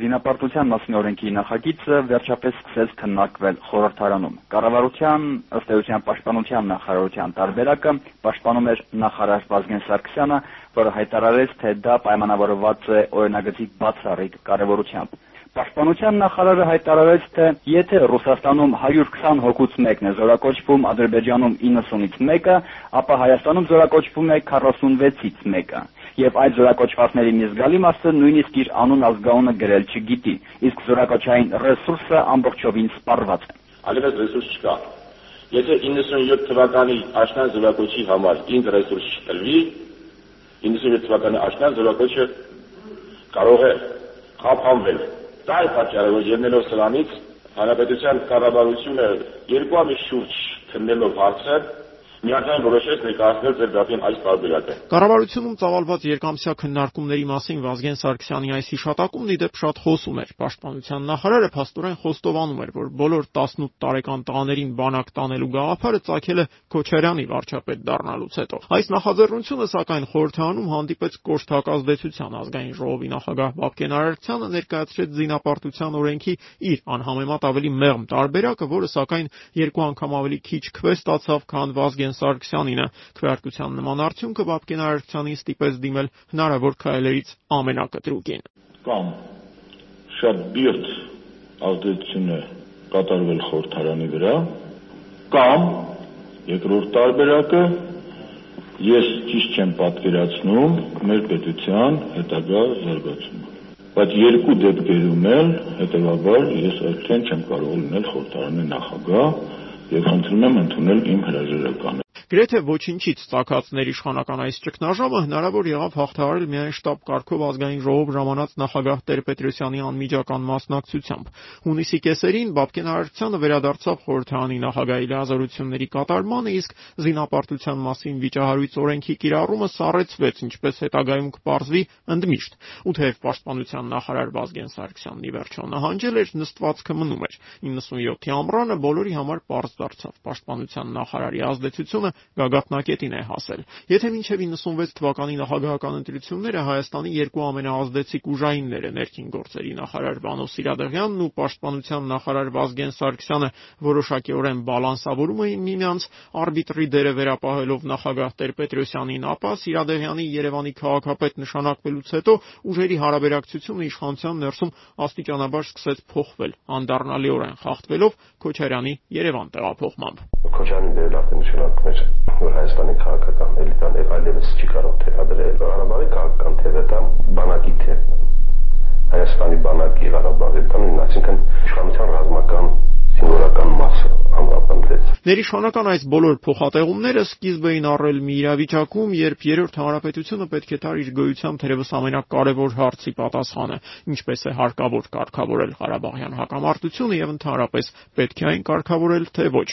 Զինապարտության մասին օրենքի նախագիծը վերջապես սկսեց քննարկվել խորհրդարանում։ Կառավարության ըստ էության պաշտպանության նախարարության տարբերակը պաշտպանում էր նախարար Վազգեն Սարգսյանը, որը հայտարարեց, թե դա պայմանավորված է օրենագծի բացառիկ կարևորությամբ։ Պաշտպանության նախարարը հայտարարեց, թե եթե Ռուսաստանում 120 հոգուց մեկն է զորակոչվում, Ադրբեջանում 90-ից մեկը, ապա Հայաստանում զորակոչվում է 46-ից մեկը եւ այդ զորակոչվածների մի զգալի մասը նույնիսկ իր անուն ազգանունը գրել չգիտի, իսկ զորակոչային ռեսուրսը ամբողջովին սպառված է։ Այլևս ռեսուրս չկա։ Եթե 97 թվականի աշնան զորակոչի համար ինձ ռեսուրս չտրվի, 97 թվականի աշնան զորակոչը կարող է խափանվել։ Դա է պատճառը, որ ելնելով սրանից հանրապետության կառավարությունը երկու ամիս շուրջ քննելով հարցը միանգամայն որոշեց ներկայացնել ձեր դատին այս տարբերակը։ Կառավարությունում ծավալված երկամսյա քննարկումների մասին Վազգեն Սարգսյանի այս հիշատակումն ի դեպ շատ խոսում էր։ Պաշտպանության նախարարը փաստորեն խոստովանում էր, որ բոլոր 18 տարեկան տղաներին բանակ տանելու գաղափարը ցակել է Քոչարյանի վարչապետ դառնալուց հետո։ Այս նախաձեռնությունը սակայն խորհրդանում հանդիպեց կոշտակազդեցության ազգային ժողովի նախագահ Բաբկեն Արարչյանը ներկայացրեց զինապարտության օրենքի իր անհամեմատ ավելի մեղմ տարբերակը, որը սակայն երկու անգամ ավելի քիչ քվե ստացավ, քան Վազգեն Վազգեն Սարգսյանինը։ Քվեարկության նման արդյունքը Բաբկեն Արարքցյանին ստիպեց դիմել հնարավոր քայլերից ամենակտրուկին։ Կամ շատ բիրտ ազդեցություն է կատարվել խորհրդարանի վրա, կամ երկրորդ տարբերակը ես ճիշտ չեմ պատկերացնում մեր պետության հետագա զարգացումը բայց երկու դեպքերում էլ հետեւաբար ես արդեն չեմ կարող լինել խորհրդարանի նախագահ եւ խնդրում եմ ընդունել իմ հրաժարականը։ Գրեթե ոչինչից ցակած ներիշխանական այս ճգնաժամը հնարավոր եղավ հաղթահարել միայն շտաբ կարգով ազգային ժողով ժամանած նախագահ Տեր-Պետրոսյանի անմիջական մասնակցությամբ։ Հունիսի կեսերին Բաբկեն Արարչյանը վերադարձավ խորհրդարանի նախագահի լիազորությունների կատարմանը, իսկ զինապարտության մասին վիճահարույց օրենքի կիրառումը սառեցվեց, ինչպես հետագայում կպարզվի ընդմիշտ։ Ու թեև պաշտպանության նախարար Վազգեն Սարգսյանն ի վերջո նահանջել էր, նստվածքը մնում էր։ 97-ի ամռանը բոլորի համար պարզ դարձավ պաշտպանության նախարարի ազդեցությունը գագաթնակետին է հասել։ Եթե մինչև 96 թվականի նախագահական ընտրությունները Հայաստանի երկու ամենաազդեցիկ ուժայինները ներքին գործերի նախարար Վանո Սիրադեղյանն ու պաշտպանության նախարար Վազգեն Սարգսյանը որոշակիորեն բալանսավորում էին միմյանց արբիտրի դերը վերապահելով նախագահ Տեր-Պետրոսյանին, ապա Սիրադեղյանի Երևանի քաղաքապետ նշանակվելուց հետո ուժերի հարաբերակցությունը իշխանության ներսում աստիճանաբար սկսեց փոխվել, անդառնալիորեն խախտվելով Քոչարյանի Երևան տեղափոխմամբ։ Քոչարյանի դերը արդեն նշանակում էր որ Հայաստանի քաղաքական էլիտան այլևս չի կարող թելադրել Ղարաբաղի քաղաքական թևը դա բանակի թև Հայաստանի բանակի Ղարաբաղի տանին այսինքն իշխանության ռազմական զինվորական մասը ամրապնդվեց։ Ներիշխանական այս բոլոր փոխատեղումները սկիզբ էին առել մի իրավիճակում, երբ երրորդ հանրապետությունը պետք է տար իր գոյությամբ թերևս ամենակարևոր հարցի պատասխանը, ինչպես է հարկավոր կարգավորել Ղարաբաղյան հակամարտությունը եւ ընդհանրապես պետք է այն կարգավորել թե ոչ։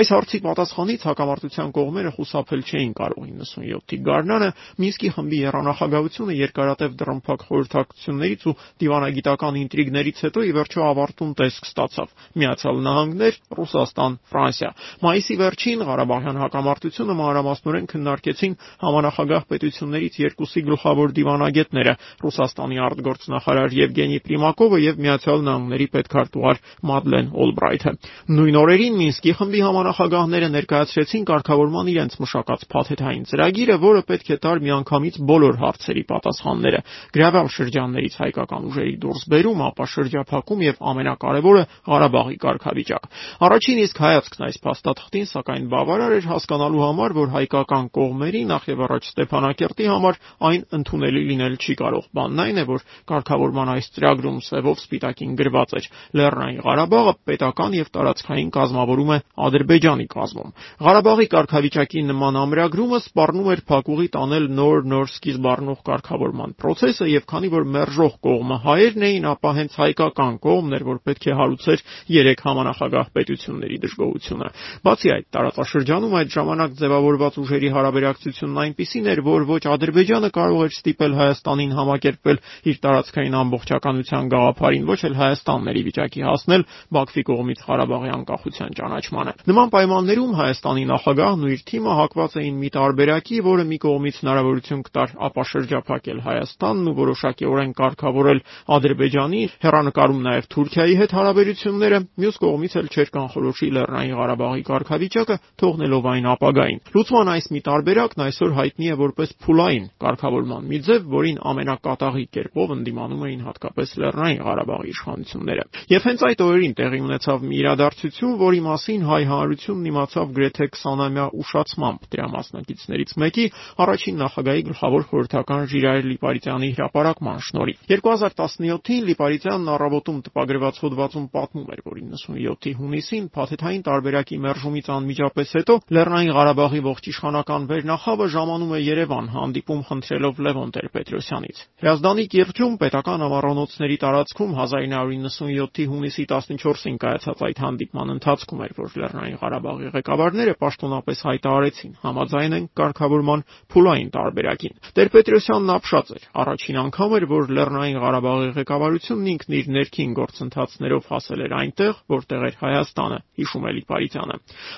Այս հարցի պատասխանից հակամարտության կողմերը խուսափել չէին կարող 97-ի գարնանը Մինսկի խմբի երանախագահությունը երկարատև դռնփակ խորհրդակցություններից ու դիվանագիտական ինտրիգներից հետո ի վերջո ավարտուն տեսք ստացավ։ Միացյալ Նահանգներ, Ռուսաստան, Ֆրանսիա։ Մայիսի վերջին Ղարաբաղյան հակամարտությունը մանրամասնորեն քննարկեցին համանախագահ պետություններից երկուսի գլխավոր դիվանագետները՝ Ռուսաստանի արտգործնախարար Եվգենի Պրիմակովը եւ Միացյալ Նահանգների պետքարտուղար Մադլեն Օլբրայթը։ Նույն օրերին Մինսկի խմբի համանախագահները ներկայացրեցին կարգավորման իրենց մշակած փաթեթային ծրագիրը, որը պետք է տար միանգամից բոլոր հարցերի պատասխանները՝ գրավյալ շրջաններից հայկական ուժերի դուրսբերում, ապա շրջափակում եւ ամենակարևորը Ղարաբաղի կարգավիճակ։ Առաջին իսկ հայացքն այս փաստաթղթին սակայն բավարար էր հասկանալու համար, որ հայկական կողմերի նախ եւ առաջ Ստեփանակերտի համար այն ընդունելի լինել չի կարող։ Բանն այն է, որ կարգավորման այս ծրագրում սևով սպիտակին գրված էր. Լեռնային Ղարաբաղը պետական եւ տարածքային կազմավորում է Ադրբեջանի կազմում։ Ղարաբաղի կարգավիճակի նման ամրագրումը սպառնում էր փակուղի տանել նոր-նոր սկիզբ առնող կարգավորման process-ը եւ քանի որ մերժող կողմը հայերն էին, ապա հենց հայկական կողմն էր, որ պետք է հարուցեր երեք համանախագահ պետությունների դժգոհությունը։ Բացի այդ, տարածաշրջանում այդ ժամանակ ձևավորված ուժերի հարաբերակցությունն այնպիսին էր, որ ոչ Ադրբեջանը կարող էր ստիպել Հայաստանին համակերպվել իր տարածքային ամբողջականության գաղափարին, ոչ էլ Հայաստանն էր ի վիճակի հասնել Բաքվի կողմից Ղարաբաղի անկախության ճանաչմանը։ Նման պայմաններում Հայաստանի նախագահն ու իր թիմը հակված էին մի տարբերակի, որը մի կողմից հնարավորություն կտար ապա շրջափակել Հայաստանն ու որոշակիորեն կարգավորել Ադրբեջանի, հերանեկարում նաև Թուրքիայի հետ հարաբերությունները, մյուս կողմից էլ չէր կանխորոշի Լեռնային Ղարաբաղի կարգավիճակը, թողնելով այն ապագային։ Լուծման այս մի տարբերակն այսօր հայտնի է որպես փուլային կարգավորման մի ձև, որին ամենակատաղի կերպով ընդդիմանում էին հատկապես Լեռնային Ղարաբաղի իշխանությունները։ Եվ հենց այդ օրերին տեղի ունեցավ մի իրադարձություն, որի մասին հայ հանրությունն իմացավ գրեթե 20-ամյա ուշացմամբ դրա մասնակիցներից մեկի առաջին նախագահի գլխավոր խորհրդական Ժիրայր Լիպարիտյանի հրապարակման շնորհիվ։ 2017-ին Լիպարիտյանն առավոտում տպագրված հոդվածում պատմում էր, որ 97-ի հունիսին փաթեթային տարբերակի մերժումից անմիջապես հետո Լեռնային Ղարաբաղի ողջ իշխանական վերնախավը ժամանում է Երևան հանդիպում խնդրելով Լևոն Տեր-Պետրոսյանից։ Հրազդանի կիրճում պետական ամառանոցների տարածքում 1997-ի հունիսի 14-ին կայացած այդ հանդիպման ընթացքում էր, որ Լեռնային Ղարաբաղի ղեկավարները պաշտոնապես հայտարարեցին համաձայն են կարգավորման փուլային տարբերակին։ Տեր-Պետրոսյանն ապշած էր։ Առաջին անգամ էր, որ Լեռնային Ղարաբաղի ղեկավարությունն ինքն իր ներքին գործընթացներով հասել էր այնտեղ, որտեղ էր Հայաստանը, հիշում է Լիպարիտյանը։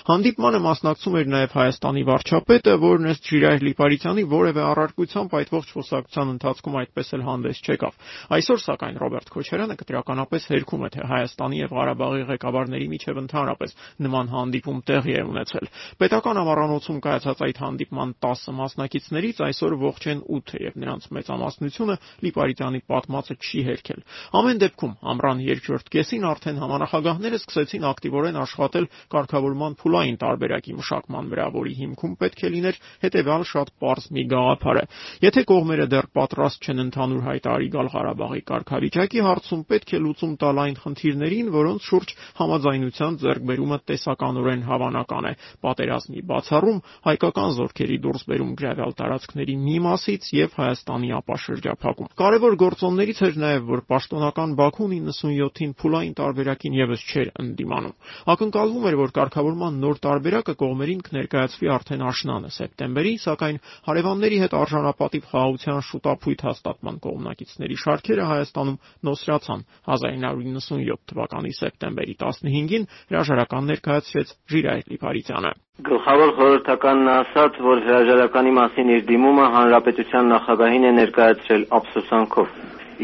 Հանդիպմանը մասնակցում էր նաև Հայաստանի վարչապետը, որն ըստ Ժիրայր Լիպարիտյանի որևէ առարկությամբ այդ ողջ խոսակցության ընթացքում այդպես էլ հանդես չեկավ։ Այսօր սակայն Ռոբերտ Քոչարյանը կտրականապես հերքում է, թե Հայաստանի եւ Ղարաբաղի ղեկավարների միջև ընդհանրապես նման հանդիպում տեղի է ունեցել։ Պետական ամառանոցում կայացած այդ հանդիպման 10 մասնակիցներից այսօր ողջ են 8-ը եւ նրանց մեծամասնությունը Լիպարիտյանի պատմածը չի հերքել։ Ամեն դեպքում ամռան երկրորդ կեսին արդեն համանախագահները սկսեցին ակտիվորեն աշխատել կարգավորման փուլային տարբերակի մշակման վրա, որի հիմքում պետք է լիներ հետեւյալ շատ པարզ մի գաղափարը։ Եթե կողմերը դեռ պատրաստ չեն ընդհանուր հայտարարի գալ Ղարաբաղի կարգավիճակի հարցում, պետք է լուծում տալ այն խնդիրներին, որոնց շուրջ համաձայնության ձեռքբերումը տեսականորեն հավանական է։ Պատերազմի բացառում, հայկական զորքերի դուրսբերում գրավյալ տարածքների մի մասից եւ Հայաստանի ապաշրջափակում։ Կարևոր գործոններից էր նաեւ, որ պաշտոնական Բաքուն 97-ին փուլային տարբերակին եւս չէր ընդդիմանում։ Ակնկալվում էր, որ կարգավորման նոր տարբերակը կողմերին կներկայացվի արդեն աշնանը սեպտեմբերի, սակայն հարևանների հետ արժանապատիվ խաղաղության շուտապույտ հաստատման կողմնակիցների շարքերը Հայաստանում նոսրացան 1997 թվականի սեպտեմբերի 15-ին հրաժարական ներկայացրեց Ժիրայր Լիփարիցյանը։ Գլխավոր խորհրդականն ասաց, որ հրաժարականի մասին իր դիմումը հանրապետության նախագահին է ներկայացրել ափսոսանքով։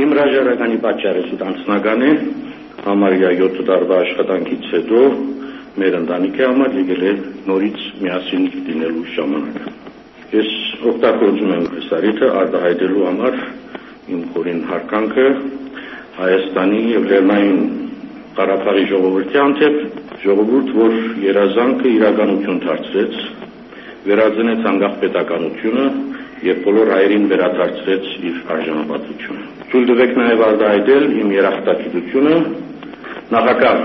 Իմ հրաժարականի պատճառը սուտ անձնական է, համարյա 7 տարվա աշխատանքից հետո մեր ընտանիքի համար եկել է նորից միասին լինելու ժամանակը։ Ես օգտագործում եմ այս առիթը արտահայտելու համար իմ խորին հարկանքը Հայաստանի եւ Լեռնային Ղարաբաղի ժողովրդի անձև ժողովուրդ, որ երազանքը իրականություն դարձրեց, վերածնեց անկախ պետականությունը եւ բոլոր հայերին վերադարձրեց իր արժանապատվությունը։ Թույլ տվեք նաեւ արտահայտել իմ երախտագիտությունը նախագահ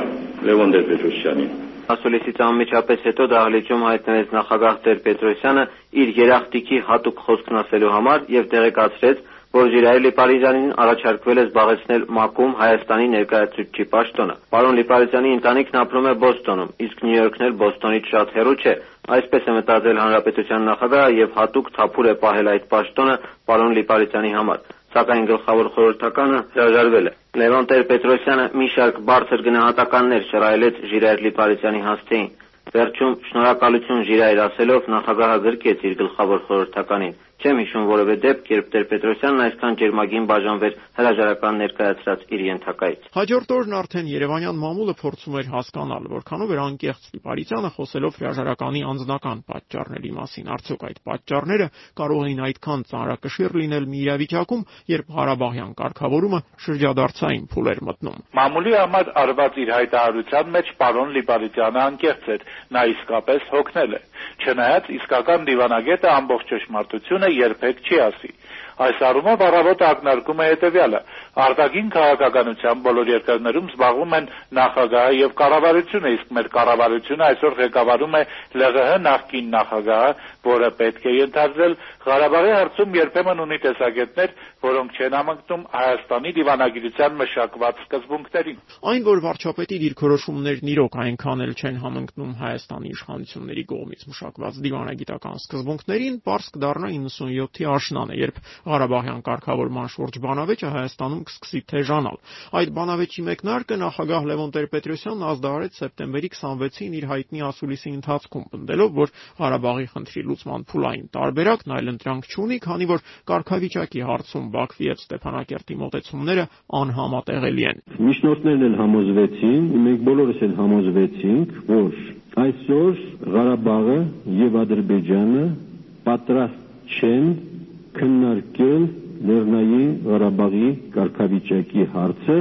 Լևոն Տեր-Պետրոսյանին։ Ասուլիսից անմիջապես հետո դահլիճում հայտնվեց նախագահ Տեր-Պետրոսյանը իր երախտիկի հատուկ խոսքն ասելու համար եւ տեղեկացրեց, որ Ժիրայր Լիպարիզյանին առաջարկվել է զբաղեցնել ՄԱԿ-ում Հայաստանի ներկայացուցչի պաշտոնը։ Պարոն Լիպարիզյանի ընտանիքն ապրում է Բոստոնում, իսկ Նյու Յորքն էլ Բոստոնից շատ հեռու չէ։ Այսպես է մտածել հանրապետության նախագահը եւ հատուկ թափուր է պահել այդ պաշտոնը պարոն Լիպարիզյանի համար սակայն գլխավոր խորհրդականը հրաժարվել է։ Լևոն Տեր-Պետրոսյանը մի շարք բարձր գնահատականներ շռայլեց Ժիրայր Լիպարիզյանի հասցեին։ Վերջում շնորհակալություն ժիրայր ասելով նախագահը գրկեց իր գլխավոր խորհրդականին. Չեմ հիշում որևէ դեպք, երբ Տեր-Պետրոսյանն այսքան ջերմագին բաժանվեր հրաժարական ներկայացրած իր ենթակայից։ Հաջորդ օրն արդեն Երևանյան մամուլը փորձում էր հասկանալ, որքանով էր անկեղծ Լիպարիցյանը խոսելով հրաժարականի անձնական պատճառների մասին։ Արդյոք այդ պատճառները կարող էին այդքան ծանրակշիռ լինել մի իրավիճակում, երբ Ղարաբաղյան կարգավորումը շրջադարձային փուլ էր մտնում։ Մամուլի համար արված իր հայտարարության մեջ պարոն Լիպարիցյանը անկեղծ էր, նա իսկապես հոգնել է։ Չնայած իսկական դիվանագետը ամբողջ ճշմարտությունը երբեք չի ասի։ Այս առումով առավոտը ակնարկում է հետևյալը. արտաքին քաղաքականությամբ բոլոր երկրներում զբաղվում են նախագահը եւ կառավարությունը, իսկ մեր կառավարությունը այսօր ղեկավարում է ԼՂՀ նախկին նախագահը, որը պետք է ենթադրել Ղարաբաղի հարցում երբեմն ունի տեսակետներ, որոնք չեն համընկնում Հայաստանի դիվանագիտության մշակված սկզբունքներին։ Այն, որ վարչապետի դիրքորոշումներն իրոք այնքան էլ չեն համընկնում Հայաստանի իշխանությունների կողմից մշակված դիվանագիտական սկզբունքներին, པարզ կդառնա 97-ի աշնանը, երբ Ղարաբաղյան կարգավորման շուրջ բանավեճը Հայաստանում կսկսի թեժանալ։ Այդ բանավեճի մեկնարկը նախագահ Լևոն Տեր-Պետրոսյանն ազդարարեց սեպտեմբերի 26-ին իր հայտնի ասուլիսի ընթացքում, պնդելով, որ Ղարաբաղի խնդրի լուծման փուլային տարբերակն այլընտրանք չունի, քանի որ կարգավիճակի հարցում Բաքվի եւ Ստեփանակերտի մոտեցումները անհամատեղելի են։ Միջնորդներն էլ համոզվեցին, մենք բոլորս էլ համոզվեցինք, որ այսօր Ղարաբաղը եւ Ադրբեջանը պատրաստ չեն քննարկել Լեռնային Ղարաբաղի կարգավիճակի հարցը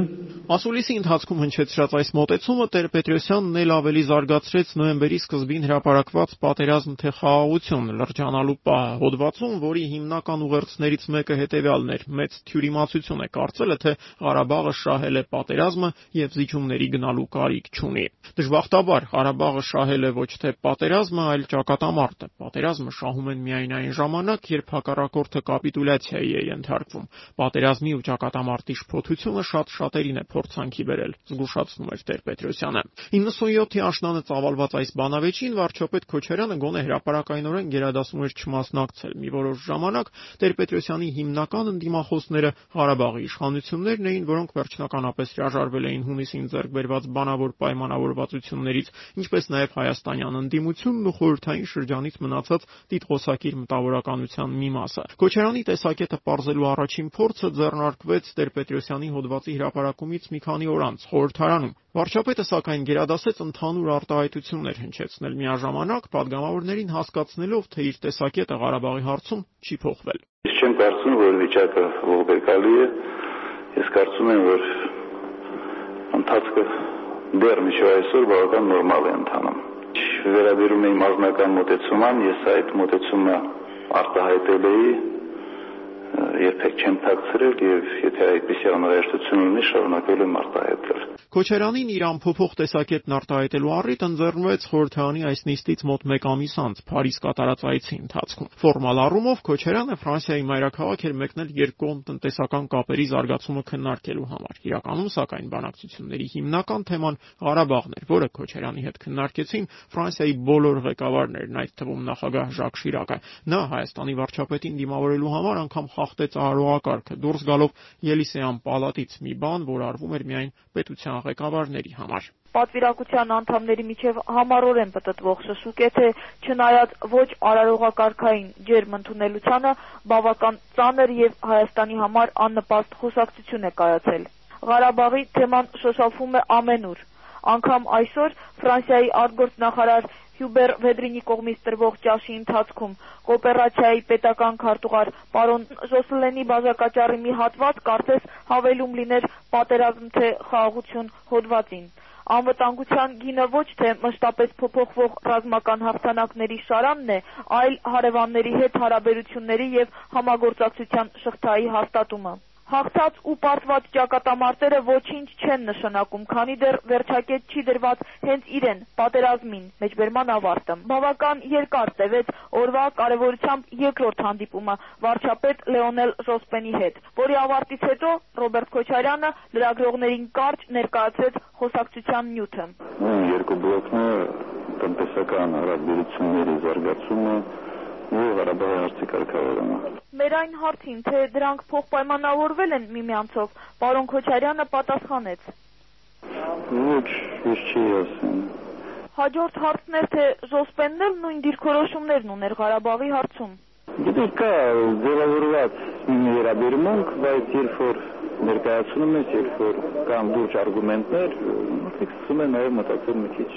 Ասուլիսի ընթացքում հնչեցրած այս մոտեցումը Տեր-Պետրոսյանն էլ ավելի զարգացրեց նոյեմբերի սկզբին հրապարակված պատերազմ թե խաղաղություն լրջանալու պահը հոդվածում, որի հիմնական ուղերձներից մեկը հետևյալն էր. մեծ թյուրիմացություն է կարծելը, թե Ղարաբաղը շահել է պատերազմը եւ զիջումների գնալու կարիք չունի։ Դժբախտաբար Ղարաբաղը շահել է ոչ թե պատերազմը, այլ ճակատամարտը։ Պատերազմը շահում են միայն այն ժամանակ, երբ հակառակորդը կապիտուլյացիայի է ենթարկվում։ Պատերազմի ու ճակատամարտի շփոթությունը շատ շատերին է փորձանքի բերել, զգուշացնում էր Տեր-Պետրոսյանը։ 97-ի աշնանը ծավալված այս բանավեճին վարչապետ Քոչարյանը գոնե հրապարակայնորեն գերադասում էր չմասնակցել։ Մի որոշ ժամանակ Տեր-Պետրոսյանի հիմնական ընդդիմախոսները Ղարաբաղի իշխանություններն էին, որոնք վերջնականապես հրաժարվել էին հունիսին ձեռք բերված բանավոր պայմանավորվածություններից, ինչպես նաև հայաստանյան ընդդիմությունն ու խորհրդային շրջանից մնացած տիտղոսակիր մտավորականության մի մասը։ Քոչարյանի տեսակետը ողջելու առաջին փորձը ձեռնարկվեց Տեր-Պետրոսյանի հոդվածի հրապարակումից հանդիպումից մի քանի օր անց խորհրդարանում։ Վարչապետը, սակայն, գերադասեց ընդհանուր արտահայտություններ հնչեցնել միաժամանակ պատգամավորներին հասկացնելով, թե իր տեսակետը Ղարաբաղի հարցում չի փոխվել։ Ես չեմ կարծում, որ վիճակը ողբերգալի է։ Ես կարծում եմ, որ ընթացքը դեռ մինչև այսօր բավական նորմալ է ընթանում։ Վերաբերում եմ ազնական մտածման, ես այդ մտածումը արտահայտել էի երբեք չեմ թաքցրել եւ եթե այդպիսի անհրաժեշտություն ունի շարունակել եմ արտահայտել։ Քոչարյանին իր ամփոփող տեսակետն արտահայտելու առիթ ընձեռնվեց խորհրդարանի այս նիստից մոտ 1 ամիս անց Փարիզ կատարած այցի ընթացքում։ Ֆորմալ առումով Քոչարյանը Ֆրանսիայի մայրաքաղաք էր մեկնել երկկողմ տնտեսական կապերի զարգացումը քննարկելու համար։ Իրականում սակայն բանակցությունների հիմնական թեման Ղարաբաղն էր, որը Քոչարյանի հետ քննարկեցին Ֆրանսիայի բոլոր ղեկավարներն, այդ թվում նախագահ Ժակ Շիրակը։ Նա Հայաստանի վարչապետին դիմավորելու համար անգամ խախտեց արարողակարգը, դուրս գալով Ելիսեյան պալատից մի բան, որ արվում էր միայն պետության ղեկավարների համար պատվիրակության անդամների միջև համառորեն պտտվող շշուկ է, թե չնայած ոչ արարողակարգային ջերմ ընդունելությանը բավական ծանր եւ Հայաստանի համար աննպաստ խոսակցություն է կայացել։ Ղարաբաղի թեման շոշափվում է ամենուր։ Անկամ այսօր Ֆրանսիայի արտգործնախարար Հյուբեր Վեդրինի կողմից տրվող ճաշի ընթացքում կոոպերացիայի պետական քարտուղար պարոն Ժոսլենի բաժակաճառի մի հատված կարծես հավելում լիներ պատերազմ թե խաղաղություն հոդվածին։ Անվտանգության գինը ոչ թե մշտապես փոփոխվող ռազմական հաղթանակների շարանն է, այլ հարևանների հետ հարաբերությունների եւ համագործակցության շղթայի հաստատումը։ Հաղթած ու պարտված ճակատամարտերը ոչինչ չեն նշանակում, քանի դեռ վերջակետ չի դրված հենց իրեն՝ պատերազմին, մեջբերման ավարտը։ Բավական երկար տևեց օրվա կարևորությամբ երկրորդ հանդիպումը վարչապետ Լեոնել Ժոսպենի հետ, որի ավարտից հետո Ռոբերտ Քոչարյանը լրագրողներին կարճ ներկայացրեց խոսակցության նյութը։ Երկու բլոկն է տնտեսական հարաբերությունների զարգացումը ու Ղարաբաղի հարցի կարգավորումը։ Մեր այն հարցին, թե դրանք փոխպայմանավորվել են միմյանցով, պարոն Քոչարյանը պատասխանեց. Ոչ, ես չի ասեմ։ Հաջորդ հարցն էր, թե Զոսպենն էլ նույն դիրքորոշումներն ուներ Ղարաբաղի հարցում։ Գիտեք, կա ձևավորված մի վերաբերմունք, բայց երբ որ ներկայացնում ես, երբ որ կան լուրջ արգումենտներ, մարդիկ սկսում են նաև մտածել մի քիչ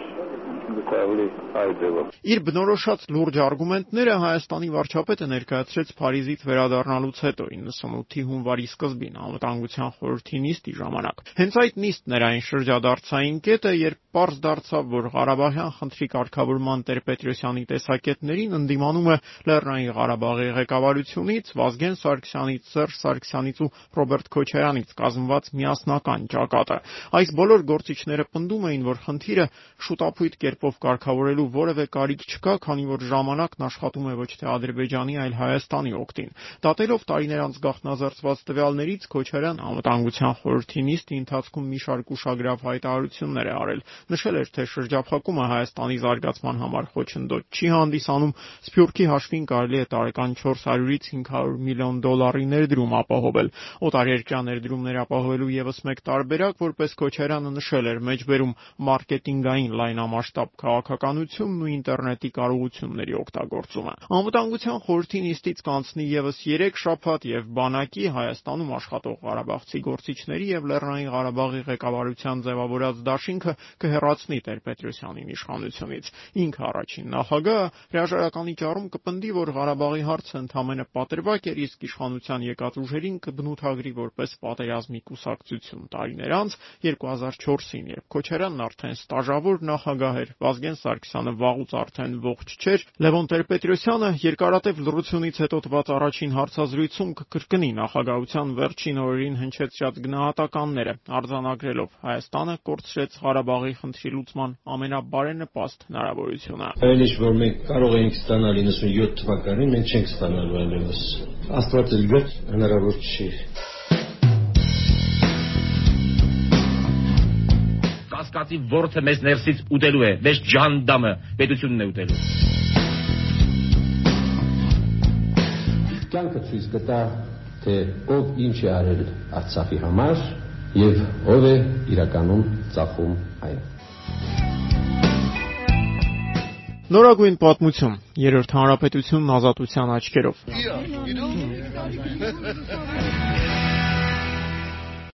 այլ ձևով։ Իր բնորոշած լուրջ արգումենտները Հայաստանի վարչապետը ներկայացրեց Փարիզից վերադառնալուց հետո 98-ի հունվարի սկզբին անվտանգության խորհրդի նիստի ժամանակ։ Հենց այդ նիստն էր այն շրջադարձային կետը, երբ պարզ դարձավ, որ Ղարաբաղյան խնդրի կարգավորման Տեր-Պետրոսյանի տեսակետներին ընդդիմանում է Լեռնային Ղարաբաղի ղեկավարությունից Վազգեն Սարգսյանից, Սերժ Սարգսյանից ու Ռոբերտ Քոչարյանից կազմված միասնական ճակատը։ Այս բոլոր գործիչները պնդում էին, որ խնդիրը շուտապույտ կերպով կարգավորելու որևէ կարիք չկա, քանի որ ժամանակն աշխատում է ոչ թե Ադրբեջանի, այլ Հայաստանի օգտին։ Դատելով տարիներ անց գաղտնազարդված տվյալներից Քոչարյան անվտանգության խորհրդի նիստի ընթացքում մի շարք ուշագրավ հայտարարություններ է արել նշել էր, թե շրջափակումը Հայաստանի զարգացման համար խոչընդոտ չի հանդիսանում, Սփյուռքի հաշվին կարելի է տարեկան 400-ից 500 միլիոն դոլարի ներդրում ապահովել։ Օտարերկրյա ներդրումներ ապահովելու եւս մեկ տարբերակ, որպես Քոչարյանը նշել էր, մեջբերում մարքեթինգային լայնամասշտաբ քաղաքականությունն ու ինտերնետի կարողությունների օգտագործումը։ Անվտանգության խորհրդի նիստից կանցնի եւս 3 շաբաթ եւ բանակի Հայաստանում աշխատող Ղարաբաղցի գործիչների եւ Լեռնային Ղարաբաղի ղեկավարության ձևավորած դաշինքը կհեռացնի Տեր-Պետրոսյանին իշխանությունից։ Ինքը առաջին նախագահը հրաժարականի ճառում կպնդի, որ Ղարաբաղի հարցը ընդամենը պատրվակ էր, իսկ իշխանության եկած ուժերին կբնութագրի որպես պատերազմի կուսակցություն։ Տարիներ անց 2004-ին, երբ Քոչարյանն արդեն ստաժավոր նախագահ էր, Վազգեն Սարգսյանը վաղուց արդեն ողջ չէր, Լևոն Տեր-Պետրոսյանը երկարատև լռությունից հետո տված առաջին հարցազրույցում կկրկնի նախագահության վերջին օրերին հնչեցրած գնահատականները, արձանագրելով. Հայաստանը կորցրեց Ղարաբաղի խնդրի լուծման ամենաբարենպաստ հնարավորությունը։ Այն ինչ որ մենք կարող էինք ստանալ 97 թվականին, մենք չենք ստանալու այլևս։ Աստված էլ գտ հնարավոր չի։ կասկածի ворթը մեզ ներսից ուտելու է, մեզ ջանդամը պետությունն է ուտելու։ Կյանքը ցույց կտա, թե ով ինչ է արել Արցախի համար եւ ով է իրականում ծախում այն։ Նորագույն պատմություն, երրորդ հանրապետությունն ազատության աչքերով։